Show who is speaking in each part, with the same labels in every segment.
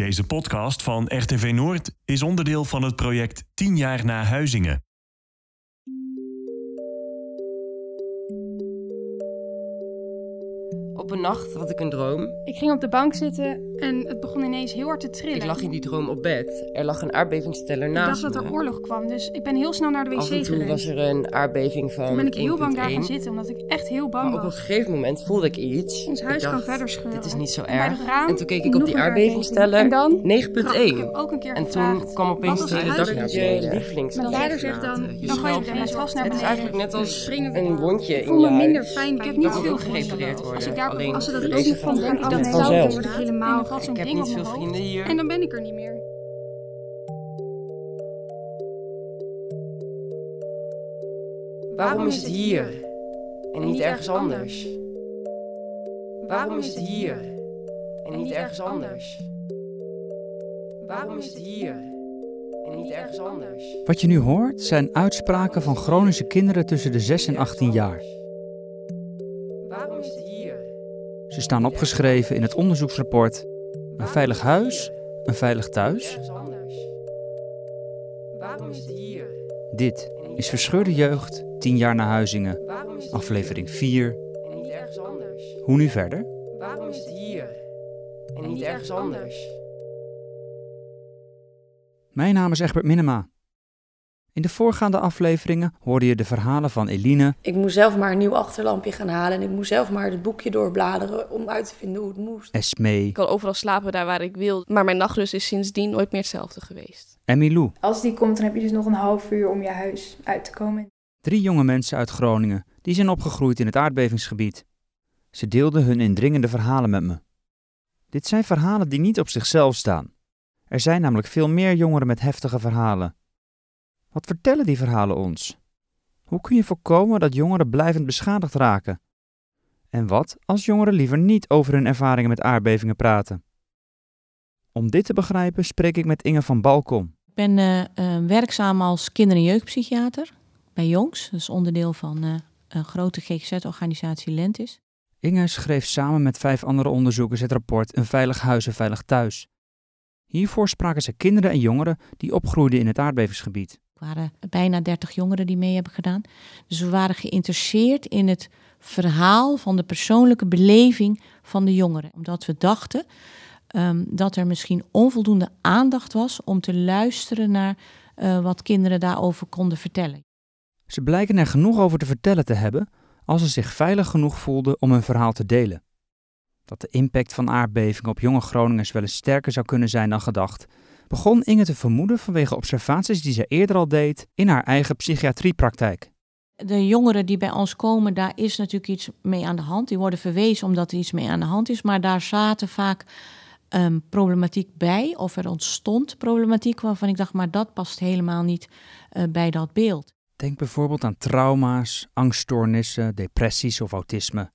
Speaker 1: Deze podcast van RTV Noord is onderdeel van het project 10 jaar na Huizingen.
Speaker 2: Nacht had ik een droom.
Speaker 3: Ik ging op de bank zitten en het begon ineens heel hard te trillen.
Speaker 2: Ik lag in die droom op bed. Er lag een aardbevingsteller
Speaker 3: Ik dacht
Speaker 2: naast
Speaker 3: dat er
Speaker 2: me.
Speaker 3: oorlog kwam, dus ik ben heel snel naar de wc
Speaker 2: Af en toe was er een aardbeving van
Speaker 3: Toen ben ik heel bang daar
Speaker 2: 1,1.
Speaker 3: gaan zitten, omdat ik echt heel bang
Speaker 2: Maar op een
Speaker 3: was.
Speaker 2: gegeven moment voelde ik iets.
Speaker 3: Ons huis
Speaker 2: ik dacht,
Speaker 3: kan verder scheuren.
Speaker 2: Dit is niet zo erg.
Speaker 3: raam
Speaker 2: en toen keek ik op die aardbevingsteller.
Speaker 3: En dan?
Speaker 2: 9,1.
Speaker 3: Ik heb ook een keer
Speaker 2: En
Speaker 3: gevraagd,
Speaker 2: toen kwam opeens het
Speaker 3: als
Speaker 2: hele dak
Speaker 3: huis
Speaker 2: naar beneden. lievelings.
Speaker 3: Mijn vader zegt dan,
Speaker 2: Je
Speaker 3: dan gooi je het matras naar
Speaker 2: Het is
Speaker 3: beneden.
Speaker 2: eigenlijk net als een wondje
Speaker 3: Ik
Speaker 2: in
Speaker 3: voel me
Speaker 2: je
Speaker 3: minder fijn. Ik heb niet veel
Speaker 2: gerepareerd
Speaker 3: Als,
Speaker 2: worden.
Speaker 3: ik daar,
Speaker 2: Alleen
Speaker 3: als ze dat
Speaker 2: gaat
Speaker 3: van
Speaker 2: het
Speaker 3: ik dan word ik helemaal en dan valt zo'n
Speaker 2: Ik heb
Speaker 3: ding
Speaker 2: niet
Speaker 3: op
Speaker 2: veel
Speaker 3: mijn hoofd.
Speaker 2: vrienden hier.
Speaker 3: En dan ben ik er niet meer.
Speaker 2: Waarom is het hier en niet ergens anders? Waarom is het hier en niet ergens anders? Waarom is het hier en niet ergens anders?
Speaker 4: Wat je nu hoort zijn uitspraken van chronische kinderen tussen de 6 en 18 jaar. Ze staan opgeschreven in het onderzoeksrapport Een veilig huis, een veilig thuis.
Speaker 2: Waarom is het hier?
Speaker 4: Dit is Verscheurde Jeugd, 10 jaar na Huizingen, aflevering 4.
Speaker 2: hier en niet ergens anders?
Speaker 4: Hoe nu verder?
Speaker 2: Waarom is het hier en niet ergens anders?
Speaker 4: Mijn naam is Egbert Minema. In de voorgaande afleveringen hoorde je de verhalen van Eline,
Speaker 5: Ik moest zelf maar een nieuw achterlampje gaan halen en ik moest zelf maar het boekje doorbladeren om uit te vinden hoe het moest.
Speaker 4: Esmee
Speaker 6: Ik kan overal slapen daar waar ik wil. Maar mijn nachtrust is sindsdien nooit meer hetzelfde geweest.
Speaker 4: en Milou.
Speaker 7: Als die komt, dan heb je dus nog een half uur om je huis uit te komen.
Speaker 4: Drie jonge mensen uit Groningen die zijn opgegroeid in het aardbevingsgebied. Ze deelden hun indringende verhalen met me. Dit zijn verhalen die niet op zichzelf staan. Er zijn namelijk veel meer jongeren met heftige verhalen. Wat vertellen die verhalen ons? Hoe kun je voorkomen dat jongeren blijvend beschadigd raken? En wat als jongeren liever niet over hun ervaringen met aardbevingen praten? Om dit te begrijpen spreek ik met Inge van Balkom.
Speaker 8: Ik ben eh, eh, werkzaam als kinder- en jeugdpsychiater bij Jongs. Dat is onderdeel van eh, een grote GGZ-organisatie Lentis.
Speaker 4: Inge schreef samen met vijf andere onderzoekers het rapport Een veilig huis, een veilig thuis. Hiervoor spraken ze kinderen en jongeren die opgroeiden in het aardbevingsgebied.
Speaker 8: Waren bijna 30 jongeren die mee hebben gedaan. Dus we waren geïnteresseerd in het verhaal van de persoonlijke beleving van de jongeren. Omdat we dachten ehm, dat er misschien onvoldoende aandacht was om te luisteren naar eh, wat kinderen daarover konden vertellen.
Speaker 4: Ze blijken er genoeg over te vertellen te hebben als ze zich veilig genoeg voelden om hun verhaal te delen. Dat de impact van aardbevingen op jonge Groningers wel eens sterker zou kunnen zijn dan gedacht, begon Inge te vermoeden vanwege observaties die ze eerder al deed in haar eigen psychiatriepraktijk.
Speaker 8: De jongeren die bij ons komen, daar is natuurlijk iets mee aan de hand. Die worden verwezen omdat er iets mee aan de hand is. Maar daar zaten vaak ehm, problematiek bij. Of er ontstond problematiek waarvan ik dacht, maar dat past helemaal niet eh, bij dat beeld.
Speaker 4: Denk bijvoorbeeld aan trauma's, angststoornissen, depressies of autisme.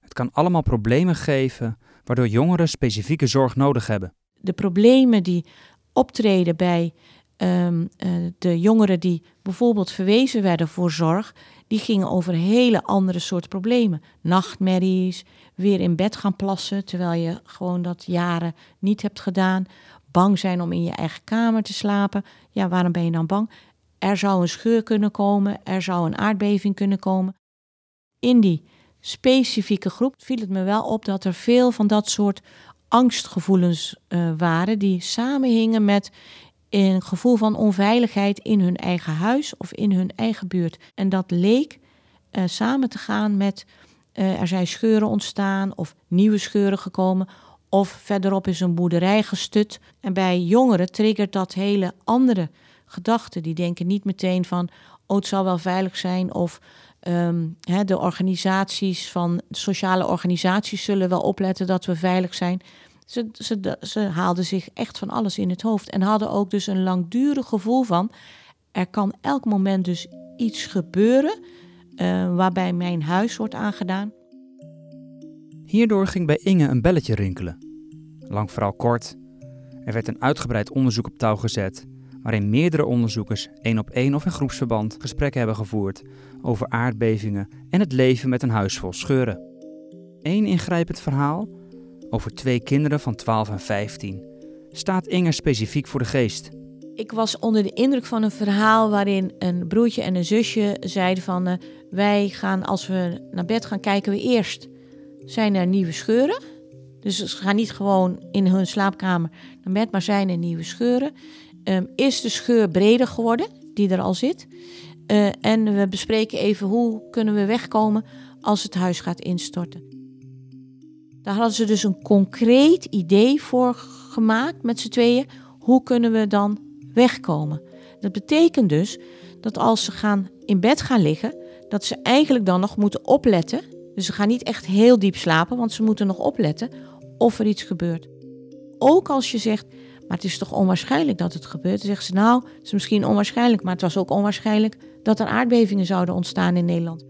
Speaker 4: Het kan allemaal problemen geven waardoor jongeren specifieke zorg nodig hebben.
Speaker 8: De problemen die optreden bij ehm, eh, de jongeren die bijvoorbeeld verwezen werden voor zorg, die gingen over hele andere soort problemen. Nachtmerries, weer in bed gaan plassen terwijl je gewoon dat jaren niet hebt gedaan. Bang zijn om in je eigen kamer te slapen. Ja, waarom ben je dan bang? Er zou een scheur kunnen komen, er zou een aardbeving kunnen komen. In die specifieke groep viel het me wel op dat er veel van dat soort angstgevoelens eh, waren die samenhingen met een gevoel van onveiligheid in hun eigen huis of in hun eigen buurt. En dat leek eh, samen te gaan met eh, er zijn scheuren ontstaan of nieuwe scheuren gekomen of verderop is een boerderij gestut. En bij jongeren triggert dat hele andere gedachten. Die denken niet meteen van, oh het zal wel veilig zijn of ehm, de organisaties van sociale organisaties zullen wel opletten dat we veilig zijn. Ze, ze, ze haalden zich echt van alles in het hoofd en hadden ook dus een langdurig gevoel van, er kan elk moment dus iets gebeuren eh, waarbij mijn huis wordt aangedaan.
Speaker 4: Hierdoor ging bij Inge een belletje rinkelen. Lang verhaal kort. Er werd een uitgebreid onderzoek op touw gezet, waarin meerdere onderzoekers één op één of in groepsverband gesprekken hebben gevoerd over aardbevingen en het leven met een huis vol scheuren. Eén ingrijpend verhaal over twee kinderen van 12 en 15 staat Inge specifiek voor de geest.
Speaker 8: Ik was onder de indruk van een verhaal waarin een broertje en een zusje zeiden van uh, wij gaan als we naar bed gaan kijken we eerst zijn er nieuwe scheuren. Dus ze gaan niet gewoon in hun slaapkamer naar bed, maar zijn er nieuwe scheuren. Um, is de scheur breder geworden die er al zit? Uh, en we bespreken even hoe kunnen we wegkomen als het huis gaat instorten. Daar hadden ze dus een concreet idee voor gemaakt met z'n tweeën. Hoe kunnen we dan wegkomen? Dat betekent dus dat als ze gaan in bed gaan liggen, dat ze eigenlijk dan nog moeten opletten. Dus ze gaan niet echt heel diep slapen, want ze moeten nog opletten of er iets gebeurt. Ook als je zegt, maar het is toch onwaarschijnlijk dat het gebeurt. Dan zeggen ze, nou, het is misschien onwaarschijnlijk, maar het was ook onwaarschijnlijk dat er aardbevingen zouden ontstaan in Nederland.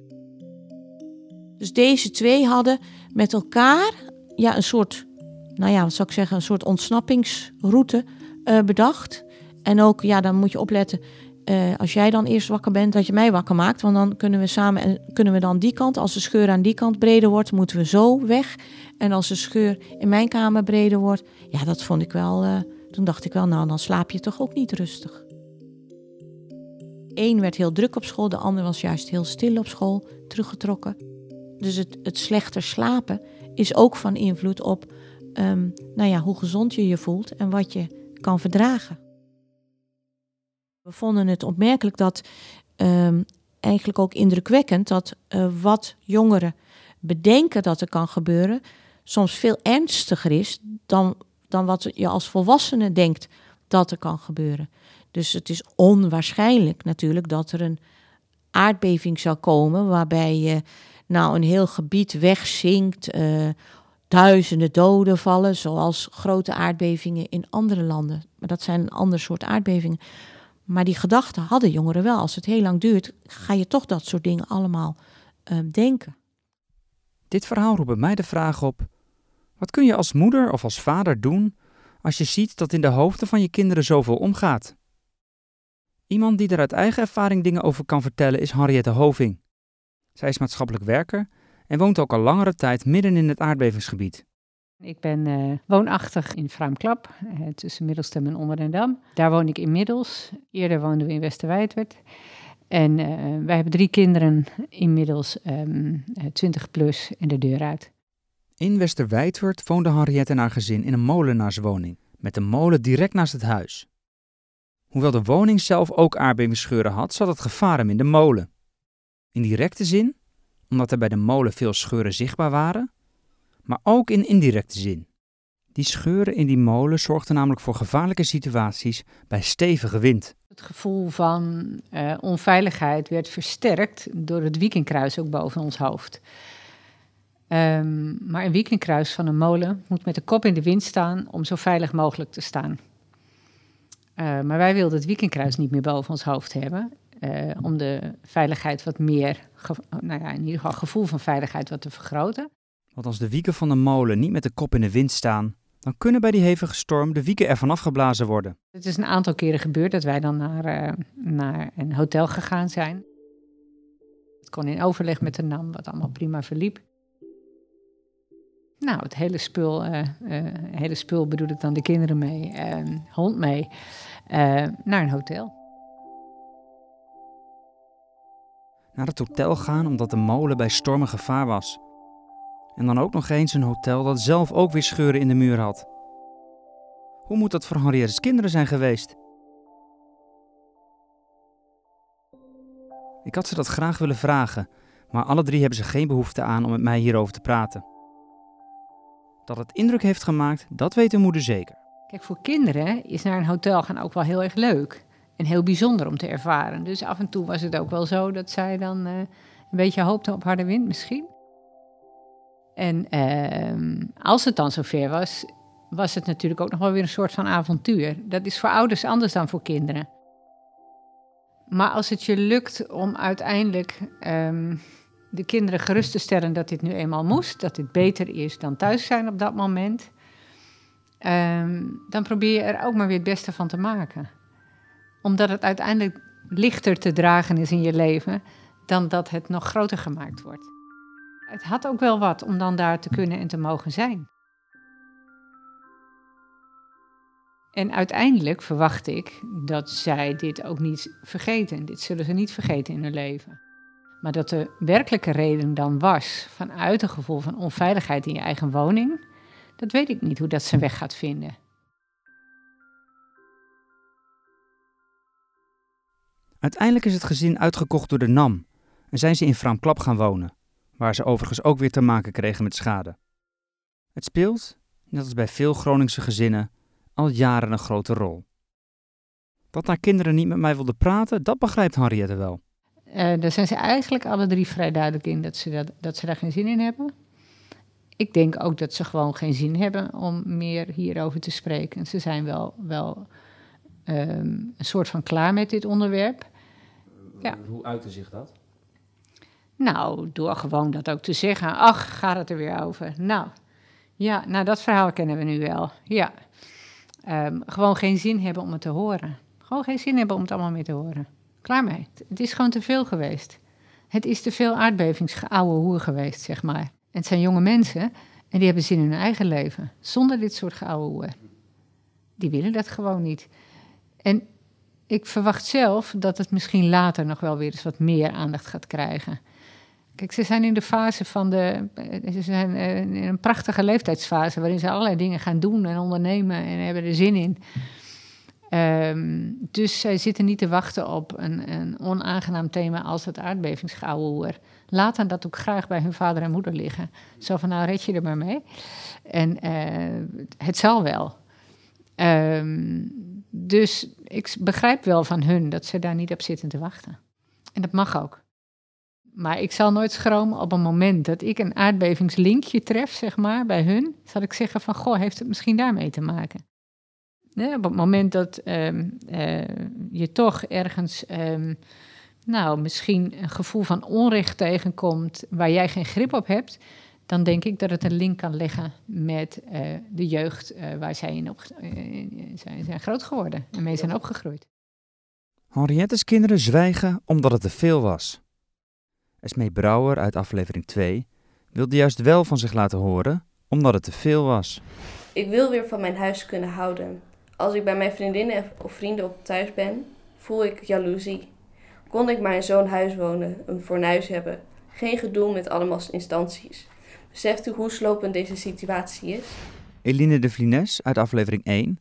Speaker 8: Dus deze twee hadden met elkaar ja, een soort, nou ja, wat zou ik zeggen, een soort ontsnappingsroute uh, bedacht. En ook, ja, dan moet je opletten, uh, als jij dan eerst wakker bent, dat je mij wakker maakt. Want dan kunnen we samen, en kunnen we dan die kant, als de scheur aan die kant breder wordt, moeten we zo weg. En als de scheur in mijn kamer breder wordt, ja, dat vond ik wel, uh, toen dacht ik wel, nou, dan slaap je toch ook niet rustig. Eén werd heel druk op school, de ander was juist heel stil op school, teruggetrokken. Dus het, het slechter slapen is ook van invloed op um, nou ja, hoe gezond je je voelt en wat je kan verdragen. We vonden het opmerkelijk dat, um, eigenlijk ook indrukwekkend, dat uh, wat jongeren bedenken dat er kan gebeuren, soms veel ernstiger is dan, dan wat je als volwassene denkt dat er kan gebeuren. Dus het is onwaarschijnlijk natuurlijk dat er een aardbeving zou komen waarbij je nou een heel gebied wegzinkt, uh, duizenden doden vallen, zoals grote aardbevingen in andere landen. Maar dat zijn een ander soort aardbevingen. Maar die gedachten hadden jongeren wel. Als het heel lang duurt, ga je toch dat soort dingen allemaal uh, denken.
Speaker 4: Dit verhaal roept bij mij de vraag op: wat kun je als moeder of als vader doen als je ziet dat in de hoofden van je kinderen zoveel omgaat? Iemand die er uit eigen ervaring dingen over kan vertellen is Henriette Hoving. Zij is maatschappelijk werker en woont ook al langere tijd midden in het aardbevingsgebied.
Speaker 9: Ik ben uh, woonachtig in Fraamklap, uh, tussen Middelstem en Onderdendam. Daar woon ik inmiddels. Eerder woonden we in Westerwijdwerd. En uh, wij hebben drie kinderen, inmiddels um, 20 plus en de deur uit.
Speaker 4: In Westerwijdwerd woonde Henriette en haar gezin in een molenaarswoning, met een molen direct naast het huis. Hoewel de woning zelf ook aardbevingsscheuren had, zat het gevaar hem in de molen. In directe zin, omdat er bij de molen veel scheuren zichtbaar waren, maar ook in indirecte zin. Die scheuren in die molen zorgden namelijk voor gevaarlijke situaties bij stevige wind.
Speaker 9: Het gevoel van uh, onveiligheid werd versterkt door het weekendkruis ook boven ons hoofd. Um, maar een weekendkruis van een molen moet met de kop in de wind staan om zo veilig mogelijk te staan. Uh, maar wij wilden het weekendkruis niet meer boven ons hoofd hebben. Uh, om de veiligheid wat meer, nou ja, in ieder geval gevoel van veiligheid wat te vergroten.
Speaker 4: Want als de wieken van de molen niet met de kop in de wind staan, dan kunnen bij die hevige storm de wieken ervan afgeblazen worden.
Speaker 9: Het is een aantal keren gebeurd dat wij dan naar, uh, naar een hotel gegaan zijn. Het kon in overleg met de NAM, wat allemaal prima verliep. Nou, het hele spul, uh, uh, hele spul bedoel ik dan de kinderen mee, hond mee, naar een hotel.
Speaker 4: Naar het hotel gaan omdat de molen bij stormen gevaar was. En dan ook nog eens een hotel dat zelf ook weer scheuren in de muur had. Hoe moet dat voor Henriette's kinderen zijn geweest? Ik had ze dat graag willen vragen, maar alle drie hebben ze geen behoefte aan om met mij hierover te praten. Dat het indruk heeft gemaakt, dat weet de moeder zeker.
Speaker 9: Kijk, voor kinderen is naar een hotel gaan ook wel heel erg leuk. En heel bijzonder om te ervaren. Dus af en toe was het ook wel zo dat zij dan uh, een beetje hoopte op harde wind misschien. En uh, als het dan zover was, was het natuurlijk ook nog wel weer een soort van avontuur. Dat is voor ouders anders dan voor kinderen. Maar als het je lukt om uiteindelijk um, de kinderen gerust te stellen dat dit nu eenmaal moest, dat dit beter is dan thuis zijn op dat moment, um, dan probeer je er ook maar weer het beste van te maken. Omdat het uiteindelijk lichter te dragen is in je leven dan dat het nog groter gemaakt wordt het had ook wel wat om dan daar te kunnen en te mogen zijn. En uiteindelijk verwacht ik dat zij dit ook niet vergeten. Dit zullen ze niet vergeten in hun leven. Maar dat de werkelijke reden dan was vanuit een gevoel van onveiligheid in je eigen woning, dat weet ik niet hoe dat zijn weg gaat vinden.
Speaker 4: Uiteindelijk is het gezin uitgekocht door de NAM en zijn ze in Fraamklap gaan wonen, waar ze overigens ook weer te maken kregen met schade. Het speelt, net als bij veel Groningse gezinnen, al jaren een grote rol. Dat haar kinderen niet met mij wilden praten, dat begrijpt Henriette wel.
Speaker 9: Uh, daar zijn ze eigenlijk alle drie vrij duidelijk in dat ze, dat, dat ze daar geen zin in hebben. Ik denk ook dat ze gewoon geen zin hebben om meer hierover te spreken. Ze zijn wel, wel um, een soort van klaar met dit onderwerp.
Speaker 4: Ja. Hoe uitte zich dat?
Speaker 9: Nou, door gewoon dat ook te zeggen. Ach, gaat het er weer over? Nou, ja, nou dat verhaal kennen we nu wel. Ja. Um, gewoon geen zin hebben om het te horen. Gewoon geen zin hebben om het allemaal meer te horen. Klaar mee. Het is gewoon te veel geweest. Het is te veel aardbevingsgeouwe hoer geweest, zeg maar. En het zijn jonge mensen en die hebben zin in hun eigen leven. Zonder dit soort geouwe hoer. Die willen dat gewoon niet. En ik verwacht zelf dat het misschien later nog wel weer eens wat meer aandacht gaat krijgen. Kijk, ze zijn in de fase van de. Ze zijn eh, in een prachtige leeftijdsfase waarin ze allerlei dingen gaan doen en ondernemen en hebben er zin in. Um, dus zij zitten niet te wachten op een, een onaangenaam thema als het aardbevingsgeouwehoer. Laat dan dat ook graag bij hun vader en moeder liggen. Zo van, nou red je er maar mee. En uh, het zal wel. Um, dus ik begrijp wel van hun dat ze daar niet op zitten te wachten. En dat mag ook. Maar ik zal nooit schromen op een moment dat ik een aardbevingslinkje tref, zeg maar, bij hun. Zal ik zeggen van, goh, heeft het misschien daarmee te maken? Nee, op het moment dat um, uh, je toch ergens, um, nou, misschien een gevoel van onrecht tegenkomt waar jij geen grip op hebt, dan denk ik dat het een link kan leggen met uh, de jeugd uh, waar zij in op, zijn, zijn groot geworden en mee zijn opgegroeid.
Speaker 4: Henriette's kinderen zwijgen omdat het te veel was. Esmee Brouwer uit aflevering 2 wilde juist wel van zich laten horen omdat het te veel was.
Speaker 10: Ik wil weer van mijn huis kunnen houden. Als ik bij mijn vriendinnen of vrienden op thuis ben, voel ik jaloezie. Kon ik maar in zo'n huis wonen, een fornuis hebben, geen gedoe met allemaal instanties. Beseft u hoe slopend deze situatie is?
Speaker 4: Eline de Vlines uit aflevering 1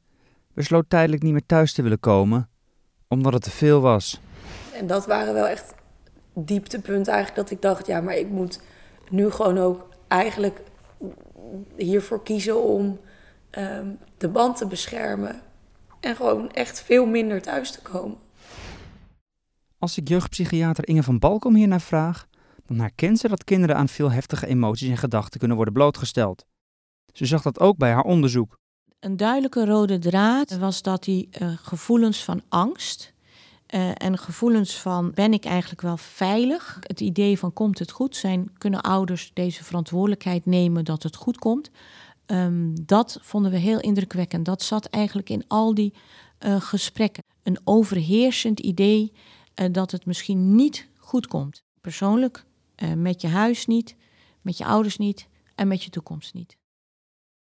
Speaker 4: besloot tijdelijk niet meer thuis te willen komen, omdat het te veel was.
Speaker 5: En dat waren wel echt dieptepunten eigenlijk, dat ik dacht, ja, maar ik moet nu gewoon ook eigenlijk hiervoor kiezen om um, de band te beschermen en gewoon echt veel minder thuis te komen.
Speaker 4: Als ik jeugdpsychiater Inge van Balkom hiernaar vraag, dan herkent ze dat kinderen aan veel heftige emoties en gedachten kunnen worden blootgesteld. Ze zag dat ook bij haar onderzoek.
Speaker 8: Een duidelijke rode draad was dat die uh, gevoelens van angst uh, en gevoelens van ben ik eigenlijk wel veilig, het idee van komt het goed zijn, kunnen ouders deze verantwoordelijkheid nemen dat het goed komt. Um, dat vonden we heel indrukwekkend. Dat zat eigenlijk in al die uh, gesprekken. Een overheersend idee uh, dat het misschien niet goed komt. Persoonlijk, uh, met je huis niet, met je ouders niet en met je toekomst niet.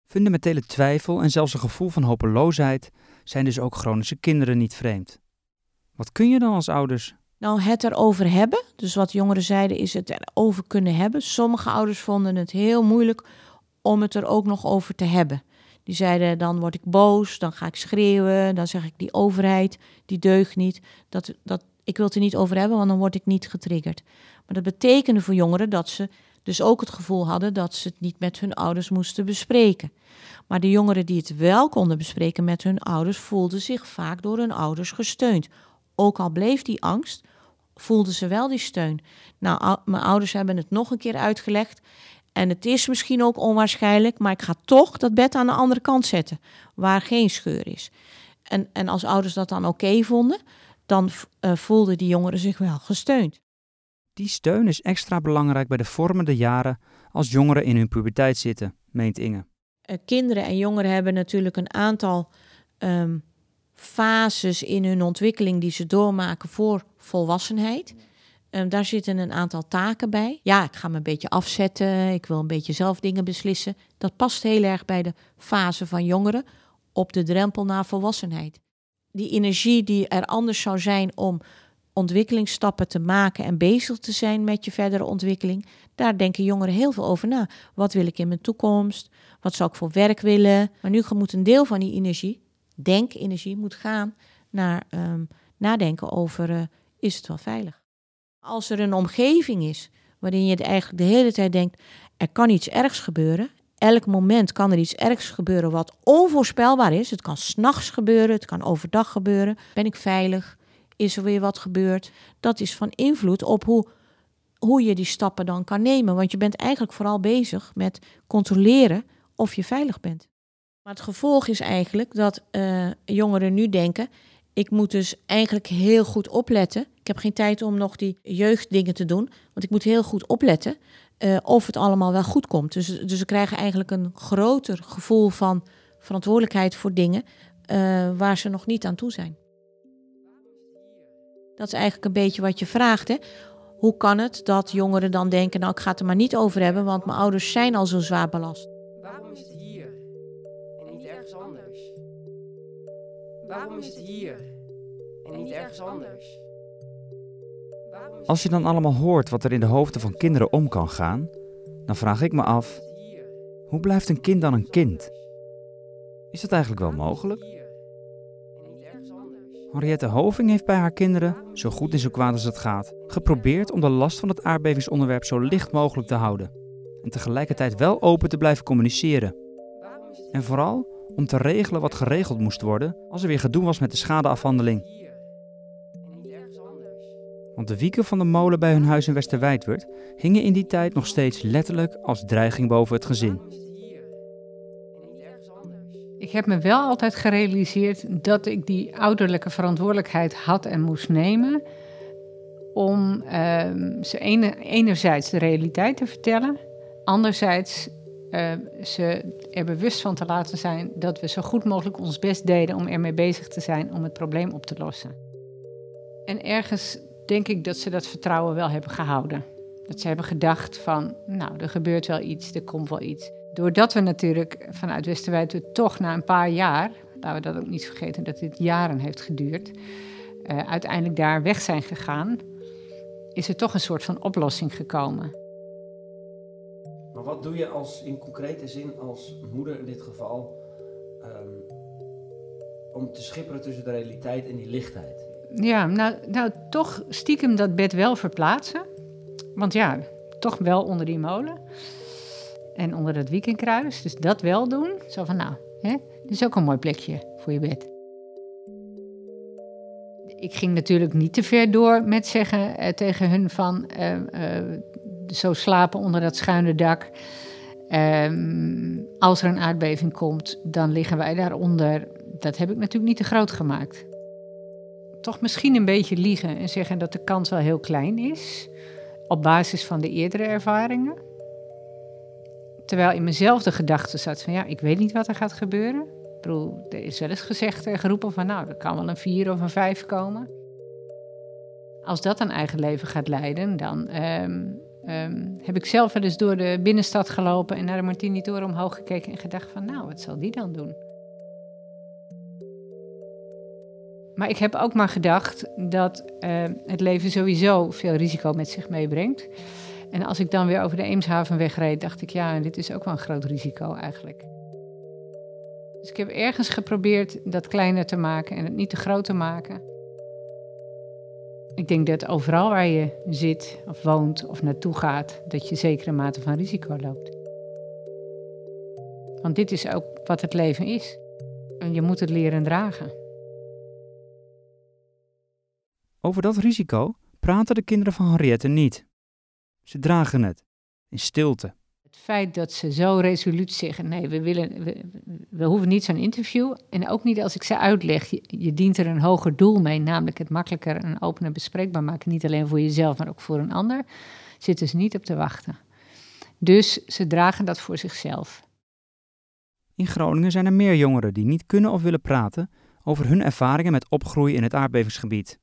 Speaker 4: Fundamentele twijfel en zelfs een gevoel van hopeloosheid zijn dus ook chronische kinderen niet vreemd. Wat kun je dan als ouders?
Speaker 8: Nou, het erover hebben. Dus wat jongeren zeiden is het erover kunnen hebben. Sommige ouders vonden het heel moeilijk om het er ook nog over te hebben. Die zeiden, dan word ik boos, dan ga ik schreeuwen, dan zeg ik die overheid, die deugt niet. Dat, dat, ik wil het er niet over hebben, want dan word ik niet getriggerd. Maar dat betekende voor jongeren dat ze dus ook het gevoel hadden dat ze het niet met hun ouders moesten bespreken. Maar de jongeren die het wel konden bespreken met hun ouders, voelden zich vaak door hun ouders gesteund. Ook al bleef die angst, voelden ze wel die steun. Nou, mijn ouders hebben het nog een keer uitgelegd. En het is misschien ook onwaarschijnlijk, maar ik ga toch dat bed aan de andere kant zetten, waar geen scheur is. En, en als ouders dat dan oké vonden, dan uh, voelden die jongeren zich wel gesteund.
Speaker 4: Die steun is extra belangrijk bij de vormende jaren als jongeren in hun puberteit zitten, meent Inge.
Speaker 8: Uh, kinderen en jongeren hebben natuurlijk een aantal um, fases in hun ontwikkeling die ze doormaken voor volwassenheid. Um, daar zitten een aantal taken bij. Ja, ik ga me een beetje afzetten. Ik wil een beetje zelf dingen beslissen. Dat past heel erg bij de fase van jongeren. op de drempel naar volwassenheid. Die energie die er anders zou zijn om ontwikkelingsstappen te maken en bezig te zijn met je verdere ontwikkeling, daar denken jongeren heel veel over na. Wat wil ik in mijn toekomst? Wat zou ik voor werk willen? Maar nu moet een deel van die energie, denkenergie, moet gaan naar um, nadenken over uh, is het wel veilig? Als er een omgeving is waarin je eigenlijk de hele tijd denkt er kan iets ergs gebeuren. Elk moment kan er iets ergs gebeuren wat onvoorspelbaar is. Het kan s'nachts gebeuren, het kan overdag gebeuren. Ben ik veilig? Is er weer wat gebeurd? Dat is van invloed op hoe, hoe je die stappen dan kan nemen. Want je bent eigenlijk vooral bezig met controleren of je veilig bent. Maar het gevolg is eigenlijk dat uh, jongeren nu denken: ik moet dus eigenlijk heel goed opletten. Ik heb geen tijd om nog die jeugddingen te doen, want ik moet heel goed opletten uh, of het allemaal wel goed komt. Dus, dus ze krijgen eigenlijk een groter gevoel van verantwoordelijkheid voor dingen uh, waar ze nog niet aan toe zijn. Dat is eigenlijk een beetje wat je vraagt. Hè? Hoe kan het dat jongeren dan denken, nou ik ga het er maar niet over hebben, want mijn ouders zijn al zo zwaar belast.
Speaker 2: Waarom is het hier en niet ergens anders?
Speaker 4: Als je dan allemaal hoort wat er in de hoofden van kinderen om kan gaan, dan vraag ik me af: hoe blijft een kind dan een kind? Is dat eigenlijk wel mogelijk? Henriette Hoving heeft bij haar kinderen, zo goed en zo kwaad als het gaat, geprobeerd om de last van het aardbevingsonderwerp zo licht mogelijk te houden. En tegelijkertijd wel open te blijven communiceren. En vooral om te regelen wat geregeld moest worden als er weer gedoe was met de schadeafhandeling. Want de wieken van de molen bij hun huis in Westerwijdwerd hingen in die tijd nog steeds letterlijk als dreiging boven het gezin.
Speaker 9: Ik heb me wel altijd gerealiseerd dat ik die ouderlijke verantwoordelijkheid had en moest nemen. Om uh, ze ene, enerzijds de realiteit te vertellen, anderzijds uh, ze er bewust van te laten zijn dat we zo goed mogelijk ons best deden om ermee bezig te zijn om het probleem op te lossen. En ergens denk ik dat ze dat vertrouwen wel hebben gehouden. Dat ze hebben gedacht van, nou, er gebeurt wel iets, er komt wel iets. Doordat we natuurlijk vanuit Westerwijd toch na een paar jaar, laten we dat ook niet vergeten dat dit jaren heeft geduurd, uh, uiteindelijk daar weg zijn gegaan, is er toch een soort van oplossing gekomen.
Speaker 11: Wat doe je als, in concrete zin als moeder in dit geval um, om te schipperen tussen de realiteit en die lichtheid?
Speaker 9: Ja, nou, nou toch stiekem dat bed wel verplaatsen. Want ja, toch wel onder die molen. En onder dat weekendkruis. Dus dat wel doen. Zo van, nou, hè, dit is ook een mooi plekje voor je bed. Ik ging natuurlijk niet te ver door met zeggen eh, tegen hun van... Uh, uh, zo slapen onder dat schuine dak. Ehm, als er een aardbeving komt, dan liggen wij daaronder. Dat heb ik natuurlijk niet te groot gemaakt toch misschien een beetje liegen en zeggen dat de kans wel heel klein is, op basis van de eerdere ervaringen. Terwijl in mezelf de gedachte zat van ja, ik weet niet wat er gaat gebeuren. Ik bedoel, er is wel eens gezegd en geroepen van nou, er kan wel een vier of een vijf komen. Als dat een eigen leven gaat leiden, dan ehm, ehm, heb ik zelf wel eens door de binnenstad gelopen en naar de Martini-toren omhoog gekeken en gedacht van nou, wat zal die dan doen? Maar ik heb ook maar gedacht dat uh, het leven sowieso veel risico met zich meebrengt. En als ik dan weer over de Eemshaven wegreed, dacht ik, ja, dit is ook wel een groot risico eigenlijk. Dus ik heb ergens geprobeerd dat kleiner te maken en het niet te groot te maken. Ik denk dat overal waar je zit of woont of naartoe gaat, dat je zekere mate van risico loopt. Want dit is ook wat het leven is. En je moet het leren dragen.
Speaker 4: Over dat risico praten de kinderen van Henriette niet. Ze dragen het, in stilte.
Speaker 9: Het feit dat ze zo resoluut zeggen: nee, we, willen, we, hoeven niet zo'n interview. En ook niet als ik ze uitleg: je, dient er een hoger doel mee, namelijk het makkelijker en open bespreekbaar maken. Niet alleen voor jezelf, maar ook voor een ander. Zitten ze niet op te wachten. Dus ze dragen dat voor zichzelf.
Speaker 4: In Groningen zijn er meer jongeren die niet kunnen of willen praten over hun ervaringen met opgroeien in het aardbevingsgebied.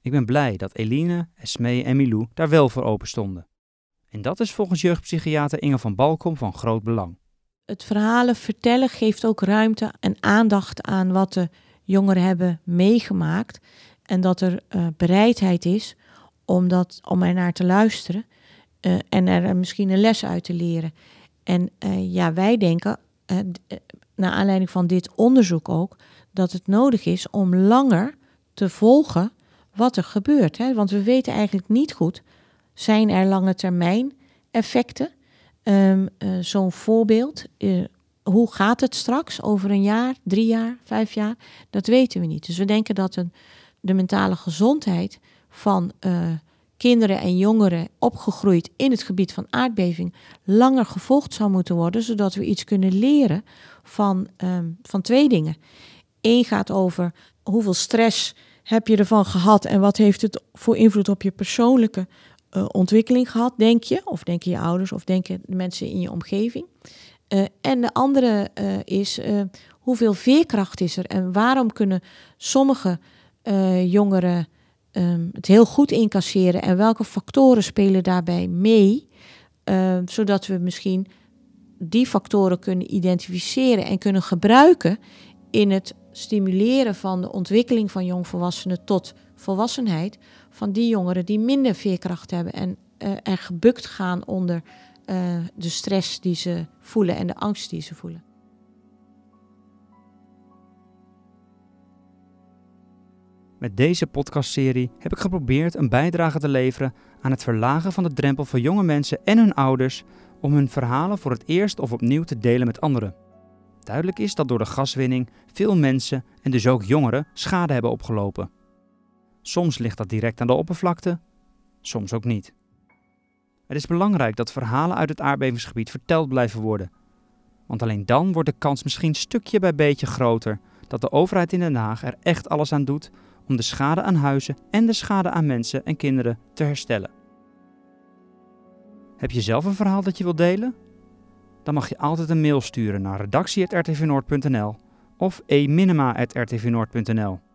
Speaker 4: Ik ben blij dat Eline, Esmee en Milou daar wel voor open stonden. En dat is volgens jeugdpsychiater Inge van Balkom van groot belang.
Speaker 8: Het verhalen vertellen geeft ook ruimte en aandacht aan wat de jongeren hebben meegemaakt. En dat er uh, bereidheid is om, dat, om er naar te luisteren uh, en er misschien een les uit te leren. En ja, wij denken, naar aanleiding van dit onderzoek ook, dat het nodig is om langer te volgen wat er gebeurt. Hè? Want we weten eigenlijk niet goed, zijn er lange termijn effecten? Um, uh, Zo'n voorbeeld, uh, hoe gaat het straks over een jaar, drie jaar, vijf jaar? Dat weten we niet. Dus we denken dat de mentale gezondheid van uh, kinderen en jongeren opgegroeid in het gebied van aardbeving langer gevolgd zou moeten worden, zodat we iets kunnen leren van, um, van twee dingen. Eén gaat over hoeveel stress heb je ervan gehad en wat heeft het voor invloed op je persoonlijke uh, ontwikkeling gehad, denk je? Of denken je ouders of denken de mensen in je omgeving? Uh, en de andere uh, is hoeveel veerkracht is er en waarom kunnen sommige jongeren um, het heel goed incasseren en welke factoren spelen daarbij mee, zodat we misschien die factoren kunnen identificeren en kunnen gebruiken in het stimuleren van de ontwikkeling van jongvolwassenen tot volwassenheid van die jongeren die minder veerkracht hebben en uh, er gebukt gaan onder uh, de stress die ze voelen en de angst die ze voelen.
Speaker 4: Met deze podcastserie heb ik geprobeerd een bijdrage te leveren aan het verlagen van de drempel voor jonge mensen en hun ouders om hun verhalen voor het eerst of opnieuw te delen met anderen. Duidelijk is dat door de gaswinning veel mensen en dus ook jongeren schade hebben opgelopen. Soms ligt dat direct aan de oppervlakte, soms ook niet. Het is belangrijk dat verhalen uit het aardbevingsgebied verteld blijven worden. Want alleen dan wordt de kans misschien stukje bij beetje groter dat de overheid in Den Haag er echt alles aan doet om de schade aan huizen en de schade aan mensen en kinderen te herstellen. Heb je zelf een verhaal dat je wilt delen? Dan mag je altijd een mail sturen naar redactie.rtvnoord.nl of eminima.rtvnoord.nl.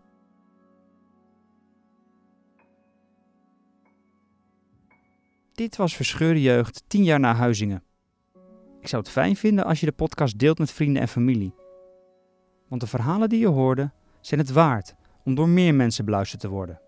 Speaker 4: Dit was Verscheurde Jeugd 10 jaar na Huizingen. Ik zou het fijn vinden als je de podcast deelt met vrienden en familie. Want de verhalen die je hoorde zijn het waard om door meer mensen beluisterd te worden.